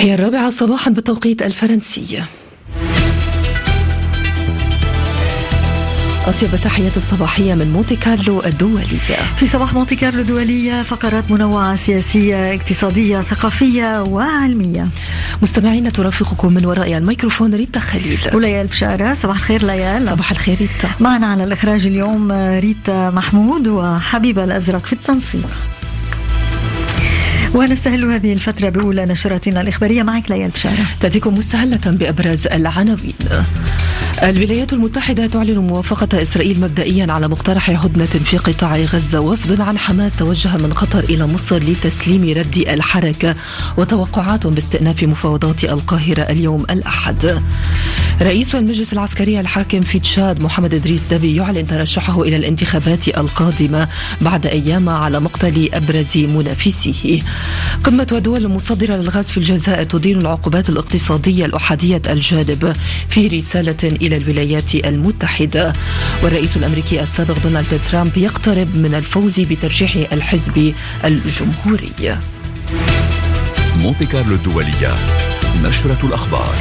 هي الرابعة صباحا بالتوقيت الفرنسي. أطيب التحيات الصباحية من مونتي كارلو الدولية في صباح مونتي كارلو الدولية فقرات منوعة سياسية اقتصادية ثقافية وعلمية. مستمعين ترافقكم من وراء الميكروفون ريتا خليل. وليال بشارة صباح الخير ليال. صباح الخير ريتا. معنا على الإخراج اليوم ريتا محمود وحبيبة الأزرق في التنسيق. ونستهل هذه الفترة بأولى نشراتنا الإخبارية معك ليال بشارة. تأتيكم مستهلة بأبرز العناوين. الولايات المتحدة تعلن موافقة إسرائيل مبدئيا على مقترح هدنة في قطاع غزة وفد عن حماس توجه من قطر إلى مصر لتسليم رد الحركة وتوقعات باستئناف مفاوضات القاهرة اليوم الأحد. رئيس المجلس العسكري الحاكم في تشاد محمد إدريس دبي يعلن ترشحه إلى الانتخابات القادمة بعد أيام على مقتل أبرز منافسيه قمة ودول المصدرة للغاز في الجزائر تدين العقوبات الاقتصادية الأحادية الجانب في رسالة إلى الولايات المتحدة. والرئيس الأمريكي السابق دونالد ترامب يقترب من الفوز بترشيح الحزب الجمهوري. مونتي كارلو الدولية نشرة الأخبار.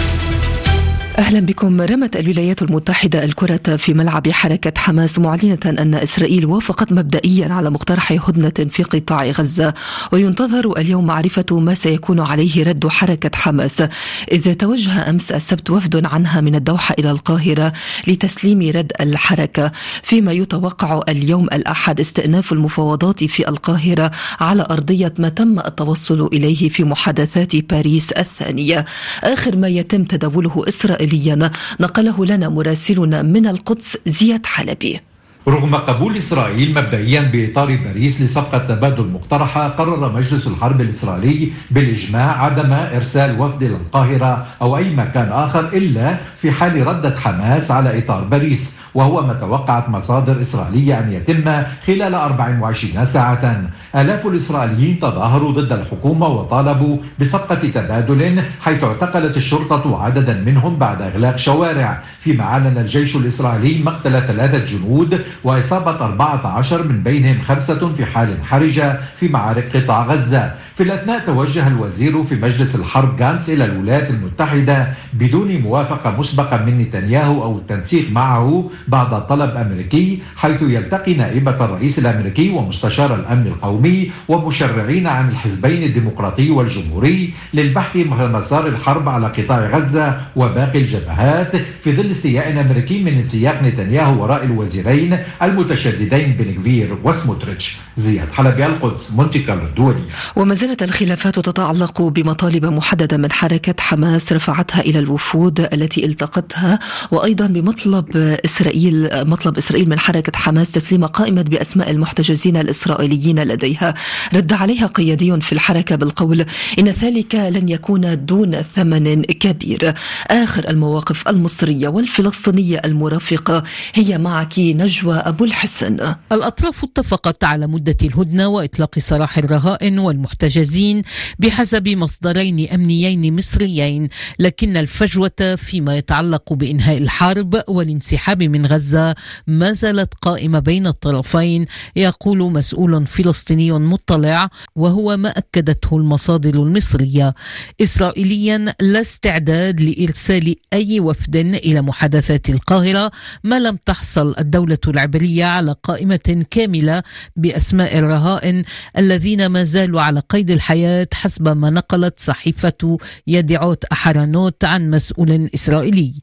أهلا بكم. رمت الولايات المتحدة الكرة في ملعب حركة حماس معلنة أن إسرائيل وافقت مبدئيا على مقترح هدنة في قطاع غزة. وينتظر اليوم معرفة ما سيكون عليه رد حركة حماس. إذ توجه أمس السبت وفد عنها من الدوحة إلى القاهرة لتسليم رد الحركة. فيما يتوقع اليوم الأحد استئناف المفاوضات في القاهرة على أرضية ما تم التوصل إليه في محادثات باريس الثانية. آخر ما يتم تداوله إسرائيل إسرائيليا نقله لنا مراسلنا من القدس زياد حلبي. رغم قبول إسرائيل مبدئيا بإطار باريس لصفقة تبادل مقترحة قرر مجلس الحرب الإسرائيلي بالإجماع عدم إرسال وفد إلى القاهرة أو أي مكان آخر إلا في حال ردت حماس على إطار باريس. وهو ما توقعت مصادر إسرائيلية أن يتم خلال 24 ساعة. آلاف الإسرائيليين تظاهروا ضد الحكومة وطالبوا بصفقة تبادل حيث اعتقلت الشرطة عددا منهم بعد إغلاق شوارع. فيما أعلن الجيش الإسرائيلي مقتل ثلاثة جنود وإصابة 14 من بينهم خمسة في حال حرجة في معارك قطاع غزة. في الأثناء توجه الوزير في مجلس الحرب جانس إلى الولايات المتحدة بدون موافقة مسبقة من نتنياهو أو التنسيق معه بعد طلب أمريكي حيث يلتقي نائبة الرئيس الأمريكي ومستشار الأمن القومي ومشرعين عن الحزبين الديمقراطي والجمهوري للبحث مسار الحرب على قطاع غزة وباقي الجبهات في ظل استياء أمريكي من انسياق نتنياهو وراء الوزيرين المتشددين بنكفير وسموتريتش زياد حلبي القدس مونتي كارلو الدولي وما زالت الخلافات تتعلق بمطالب محددة من حركة حماس رفعتها إلى الوفود التي التقتها وأيضا بمطلب إسرائيل مطلب إسرائيل من حركة حماس تسليم قائمة بأسماء المحتجزين الإسرائيليين لديها. رد عليها قيادي في الحركة بالقول إن ذلك لن يكون دون ثمن كبير. آخر المواقف المصرية والفلسطينية المرافقة هي معك نجوى أبو الحسن. الأطراف اتفقت على مدة الهدنة وإطلاق سراح الرهائن والمحتجزين بحسب مصدرين أمنيين مصريين لكن الفجوة فيما يتعلق بإنهاء الحرب والانسحاب من غزة ما زالت قائمة بين الطرفين يقول مسؤول فلسطيني مطلع وهو ما أكدته المصادر المصرية. إسرائيليا لا استعداد لإرسال أي وفد إلى محادثات القاهرة ما لم تحصل الدولة العبرية على قائمة كاملة بأسماء الرهائن الذين ما زالوا على قيد الحياة حسب ما نقلت صحيفة يدعوت أحرانوت عن مسؤول إسرائيلي.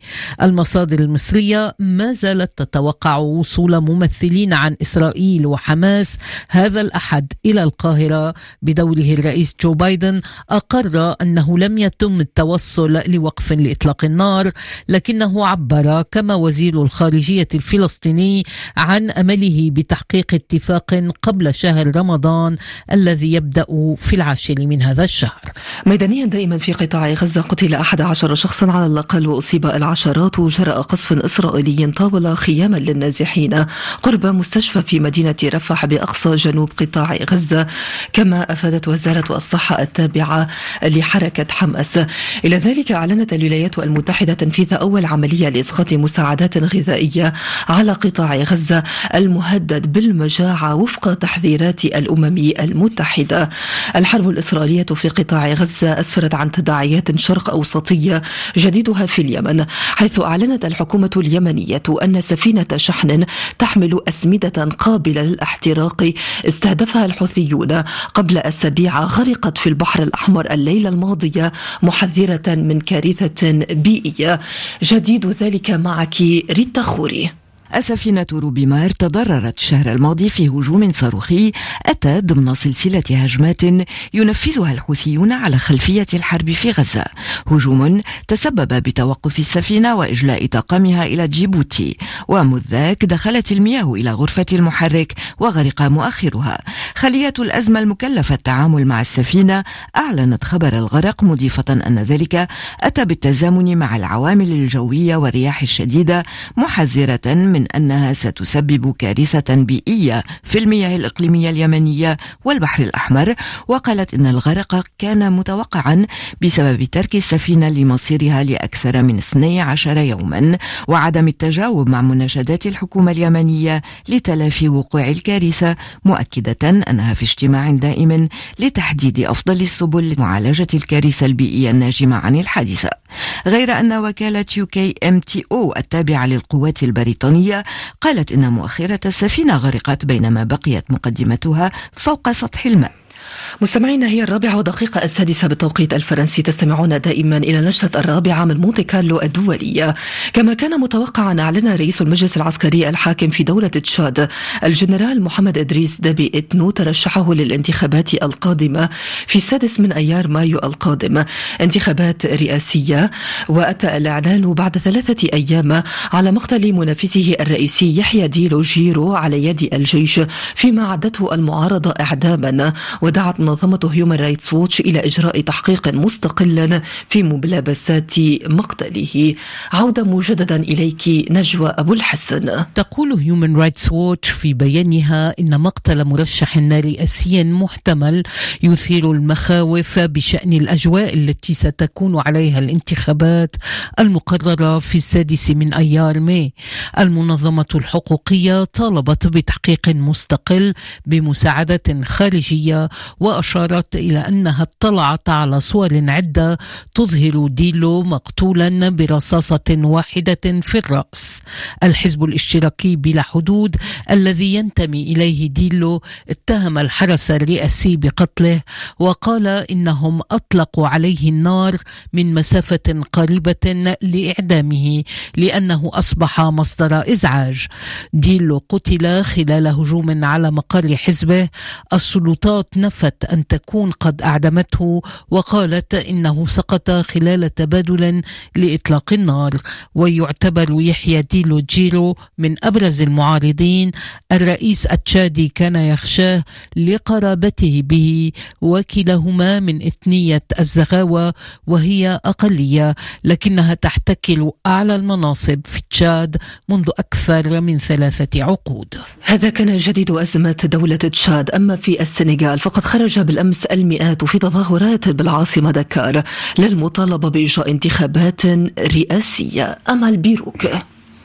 المصادر المصرية ما زالت تتوقع وصول ممثلين عن إسرائيل وحماس هذا الأحد إلى القاهرة بدوره الرئيس جو بايدن. أقر أنه لم يتم التوصل لوقف لإطلاق النار لكنه عبر كما وزير الخارجية الفلسطيني عن أمله بتحقيق اتفاق قبل شهر رمضان الذي يبدأ في العاشر من هذا الشهر. ميدانيا دائما في قطاع غزة قتل 11 شخصا على الأقل وأصيب العشرات جراء قصف إسرائيلي طال تناول خياما للنازحين. قرب مستشفى في مدينة رفح بأقصى جنوب قطاع غزة كما أفادت وزارة الصحة التابعة لحركة حمأس. إلى ذلك أعلنت الولايات المتحدة تنفيذ أول عملية لإسقاط مساعدات غذائية على قطاع غزة المهدد بالمجاعة وفق تحذيرات الأمم المتحدة. الحرب الإسرائيلية في قطاع غزة أسفرت عن تداعيات شرق أوسطية جديدها في اليمن حيث أعلنت الحكومة اليمنية أن سفينة شحن تحمل أسمدة قابلة للاحتراق. استهدفها الحوثيون قبل أسابيع غرقت في البحر الأحمر الليلة الماضية محذرة من كارثة بيئية. جديد ذلك معك ريتا خوري. السفينة روبيمار تضررت الشهر الماضي في هجوم صاروخي أتى ضمن سلسلة هجمات ينفذها الحوثيون على خلفية الحرب في غزة. هجوم تسبب بتوقف السفينة وإجلاء طاقمها إلى جيبوتي. ومذ ذاك دخلت المياه إلى غرفة المحرك وغرق مؤخرها. خلية الأزمة المكلفة التعامل مع السفينة أعلنت خبر الغرق مضيفة أن ذلك أتى بالتزامن مع العوامل الجوية والرياح الشديدة محذرة من أنها ستسبب كارثة بيئية في المياه الإقليمية اليمنية والبحر الأحمر وقالت إن الغرق كان متوقعا بسبب ترك السفينة لمصيرها لأكثر من 12 يوما وعدم التجاوب مع مناشدات الحكومة اليمنية لتلافي وقوع الكارثة مؤكدة أنها في اجتماع دائم لتحديد أفضل السبل لمعالجة الكارثة البيئية الناجمة عن الحادثة. غير أن وكالة UKMTO التابعة للقوات البريطانية الإسرائيلية قالت إن مؤخرة السفينة غرقت بينما بقيت مقدمتها فوق سطح الماء. مستمعينا هي الرابعة ودقيقة السادسة بالتوقيت الفرنسي. تستمعون دائما إلى نشرة الرابعة من مونتي كارلو الدولية كما كان متوقعا أعلن رئيس المجلس العسكري الحاكم في دولة تشاد الجنرال محمد إدريس دابي إتنو ترشحه للانتخابات القادمة في السادس من أيار مايو القادم. انتخابات رئاسية وأتى الإعلان بعد ثلاثة أيام على مقتل منافسه الرئيسي يحيى ديلو جيرو على يد الجيش فيما عدته المعارضة إعداما. ودعت منظمة هيومن رايتس ووتش إلى إجراء تحقيق مستقل في ملابسات مقتله. عودة مجددا إليك نجوى أبو الحسن. تقول هيومن رايتس ووتش في بيانها إن مقتل مرشح رئاسي محتمل يثير المخاوف بشأن الأجواء التي ستكون عليها الانتخابات المقررة في السادس من أيار مايو. المنظمة الحقوقية طالبت بتحقيق مستقل بمساعدة خارجية وأشارت إلى أنها اطلعت على صور عدة تظهر ديلو مقتولا برصاصة واحدة في الرأس. الحزب الاشتراكي بلا حدود الذي ينتمي إليه ديلو اتهم الحرس الرئاسي بقتله وقال إنهم أطلقوا عليه النار من مسافة قريبة لإعدامه لأنه أصبح مصدر إزعاج. ديلو قتل خلال هجوم على مقر حزبه. السلطات نفت أن تكون قد أعدمته وقالت إنه سقط خلال تبادل لإطلاق النار. ويعتبر يحيى ديلو جيرو من أبرز المعارضين. الرئيس التشادي كان يخشاه لقرابته به. وكلاهما من إثنية الزغاوة وهي أقلية لكنها تحتكر أعلى المناصب في تشاد منذ أكثر من ثلاثة عقود. هذا كان جديد أزمة دولة تشاد. أما في السنغال فقد خرج بالأمس المئات في تظاهرات بالعاصمة دكار للمطالبة بإجراء انتخابات رئاسية. أمل بيروك.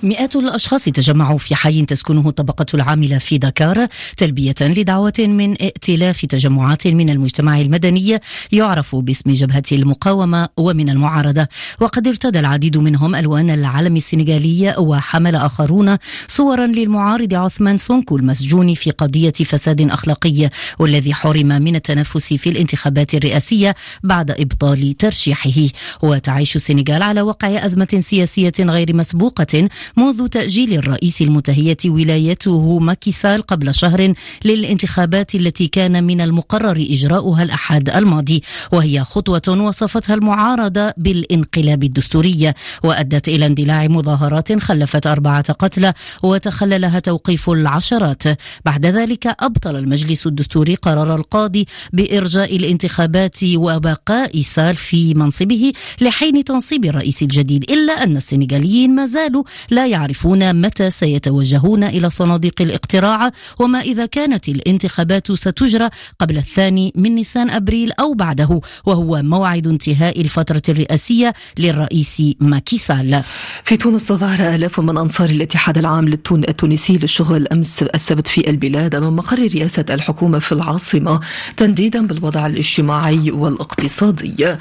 مئات الأشخاص تجمعوا في حي تسكنه الطبقة العاملة في دكار تلبية لدعوة من ائتلاف تجمعات من المجتمع المدني يعرف باسم جبهة المقاومة ومن المعارضة. وقد ارتدى العديد منهم ألوان العلم السنغالي وحمل آخرون صورا للمعارض عثمان سونكو المسجون في قضية فساد أخلاقي والذي حرم من التنافس في الانتخابات الرئاسية بعد إبطال ترشيحه. وتعيش السنغال على وقع أزمة سياسية غير مسبوقة منذ تأجيل الرئيس المتهية ولايته ماكيسال قبل شهر للانتخابات التي كان من المقرر إجراؤها الأحد الماضي وهي خطوة وصفتها المعارضة بالانقلاب الدستوري وأدت إلى اندلاع مظاهرات خلفت أربعة قتلى وتخللها توقيف العشرات. بعد ذلك أبطل المجلس الدستوري قرار القاضي بإرجاء الانتخابات وبقاء سال في منصبه لحين تنصيب الرئيس الجديد إلا أن السنغاليين ما زالوا لا لا يعرفون متى سيتوجهون إلى صناديق الاقتراع وما إذا كانت الانتخابات ستجرى قبل الثاني من نيسان أبريل أو بعده وهو موعد انتهاء الفترة الرئاسية للرئيس ماكيسال في تونس تظاهر آلاف من أنصار الاتحاد العام التونسي للشغل أمس السبت في البلاد أمام مقر رئاسة الحكومة في العاصمة تنديدا بالوضع الاجتماعي والاقتصادي.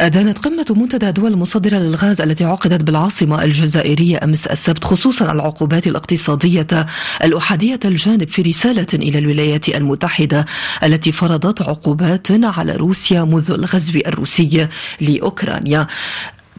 دانت قمة منتدى دول مصدرة للغاز التي عقدت بالعاصمة الجزائرية أمس السبت خصوصا العقوبات الاقتصادية الأحادية الجانب في رسالة إلى الولايات المتحدة التي فرضت عقوبات على روسيا منذ الغزو الروسي لأوكرانيا.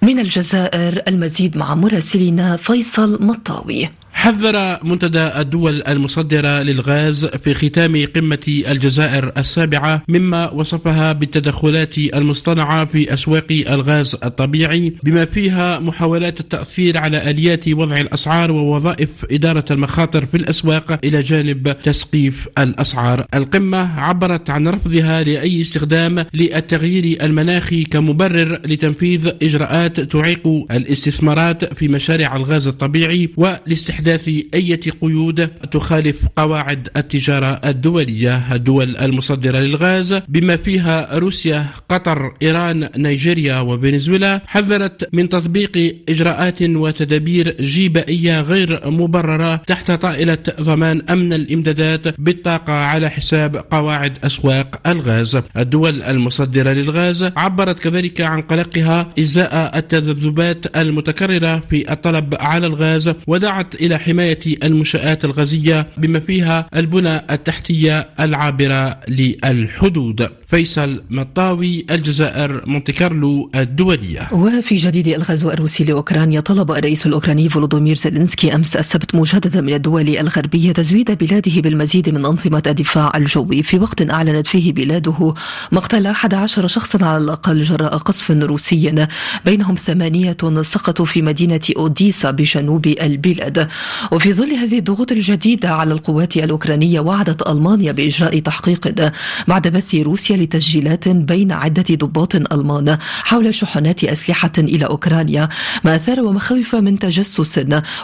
من الجزائر المزيد مع مراسلنا فيصل مطاوي. حذر منتدى الدول المصدرة للغاز في ختام قمة الجزائر السابعة مما وصفها بالتدخلات المصطنعة في أسواق الغاز الطبيعي بما فيها محاولات التأثير على آليات وضع الأسعار ووظائف إدارة المخاطر في الأسواق إلى جانب تسقيف الأسعار. القمة عبرت عن رفضها لأي استخدام للتغيير المناخي كمبرر لتنفيذ إجراءات تعيق الاستثمارات في مشاريع الغاز الطبيعي والاستحداث إحداث أي قيود تخالف قواعد التجارة الدولية الدول المصدرة للغاز. بما فيها روسيا قطر إيران نيجيريا وفنزويلا حذرت من تطبيق إجراءات وتدابير جيبائية غير مبررة تحت طائلة ضمان أمن الإمدادات بالطاقة على حساب قواعد أسواق الغاز. الدول المصدرة للغاز عبرت كذلك عن قلقها إزاء التذبذبات المتكررة في الطلب على الغاز ودعت إلى حماية المنشآت الغازية بما فيها البنى التحتية العابرة للحدود. فيصل مطاوي الجزائر مونتكارلو الدولية. وفي جديد الغزو الروسي لأوكرانيا طلب الرئيس الأوكراني فولودومير زيلينسكي أمس السبت مجددا من الدول الغربية تزويد بلاده بالمزيد من أنظمة الدفاع الجوي. في وقت أعلنت فيه بلاده مقتل 11 شخصا على الأقل جراء قصف روسي بينهم ثمانية سقطوا في مدينة أوديسا بجنوب البلاد. وفي ظل هذه الضغوط الجديدة على القوات الأوكرانية وعدت ألمانيا بإجراء تحقيق بعد بث روسيا لتسجيلات بين عدة ضباط ألمان حول شحنات أسلحة إلى أوكرانيا ما أثار مخاوف من تجسس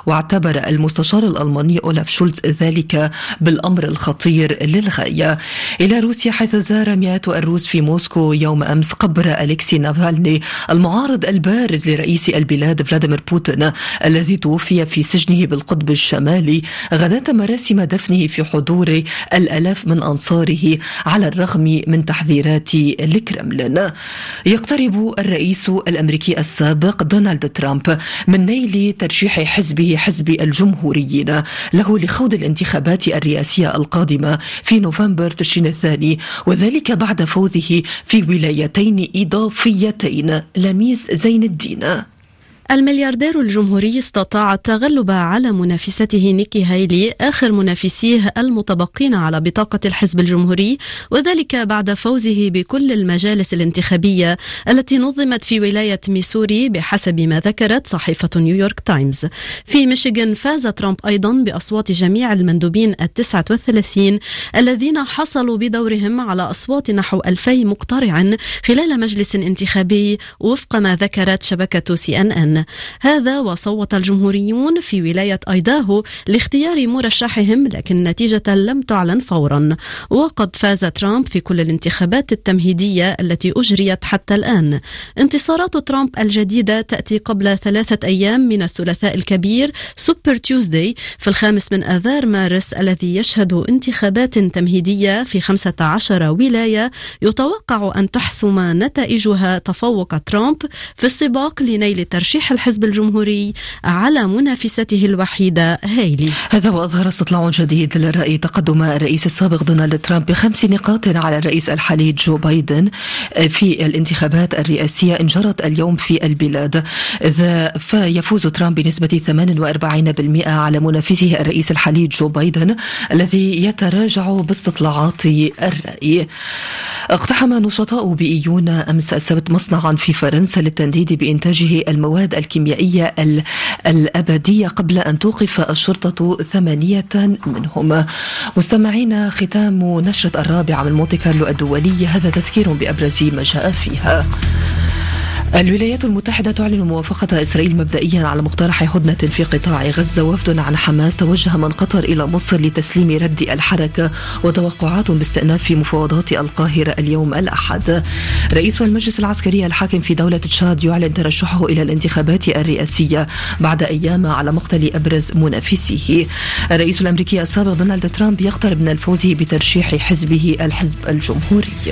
واعتبر المستشار الألماني أولاف شولز ذلك بالأمر الخطير للغاية. إلى روسيا حيث زار مئات الروس في موسكو يوم أمس قبر أليكسي نافالني المعارض البارز لرئيس البلاد فلاديمير بوتين الذي توفي في سجنه بالقطب الشمالي غداة مراسم دفنه في حضور الألاف من أنصاره على الرغم من تحذيرات الكرملين يقترب الرئيس الأمريكي السابق دونالد ترامب من نيل ترشيح حزبه حزب الجمهوريين له لخوض الانتخابات الرئاسية القادمة في نوفمبر تشرين الثاني وذلك بعد فوزه في ولايتين إضافيتين. لميس زين الدين. الملياردير الجمهوري استطاع التغلب على منافسته نيكي هايلي آخر منافسيه المتبقين على بطاقة الحزب الجمهوري وذلك بعد فوزه بكل المجالس الانتخابية التي نظمت في ولاية ميسوري بحسب ما ذكرت صحيفة نيويورك تايمز. في ميشيغان فاز ترامب أيضا بأصوات جميع المندوبين التسعة والثلاثين الذين حصلوا بدورهم على أصوات نحو ألفي مقترع خلال مجلس انتخابي وفق ما ذكرت شبكة سي أن أن. هذا وصوت الجمهوريون في ولاية أيداهو لاختيار مرشحهم لكن النتيجة لم تعلن فورا. وقد فاز ترامب في كل الانتخابات التمهيدية التي أجريت حتى الآن. انتصارات ترامب الجديدة تأتي قبل ثلاثة أيام من الثلاثاء الكبير Super Tuesday في الخامس من آذار مارس الذي يشهد انتخابات تمهيدية في 15 ولاية. يتوقع أن تحسم نتائجها تفوق ترامب في السباق لنيل ترشيح الحزب الجمهوري على منافسته الوحيدة هايلي هذا وأظهر استطلاع جديد للرأي تقدم الرئيس السابق دونالد ترامب بخمس نقاط على الرئيس الحالي جو بايدن في الانتخابات الرئاسية إن جرت اليوم في البلاد. إذا فيفوز ترامب بنسبة 48% على منافسه الرئيس الحالي جو بايدن الذي يتراجع باستطلاعات الرأي. اقتحم نشطاء بيئيون أمس السبت مصنعا في فرنسا للتنديد بإنتاجه المواد الكيميائية الأبدية قبل أن توقف الشرطة ثمانية منهم. مستمعين ختام نشرة الرابعة من مونتي كارلو الدولية هذا تذكير بأبرز ما جاء فيها. الولايات المتحدة تعلن موافقة إسرائيل مبدئيا على مقترح هدنة في قطاع غزة وفد عن حماس توجه من قطر إلى مصر لتسليم رد الحركة وتوقعات باستئناف مفاوضات القاهرة اليوم الأحد. رئيس المجلس العسكري الحاكم في دولة تشاد يعلن ترشحه إلى الانتخابات الرئاسية بعد أيام على مقتل أبرز منافسيه. الرئيس الأمريكي السابق دونالد ترامب يقترب من الفوز بترشيح حزبه الحزب الجمهوري.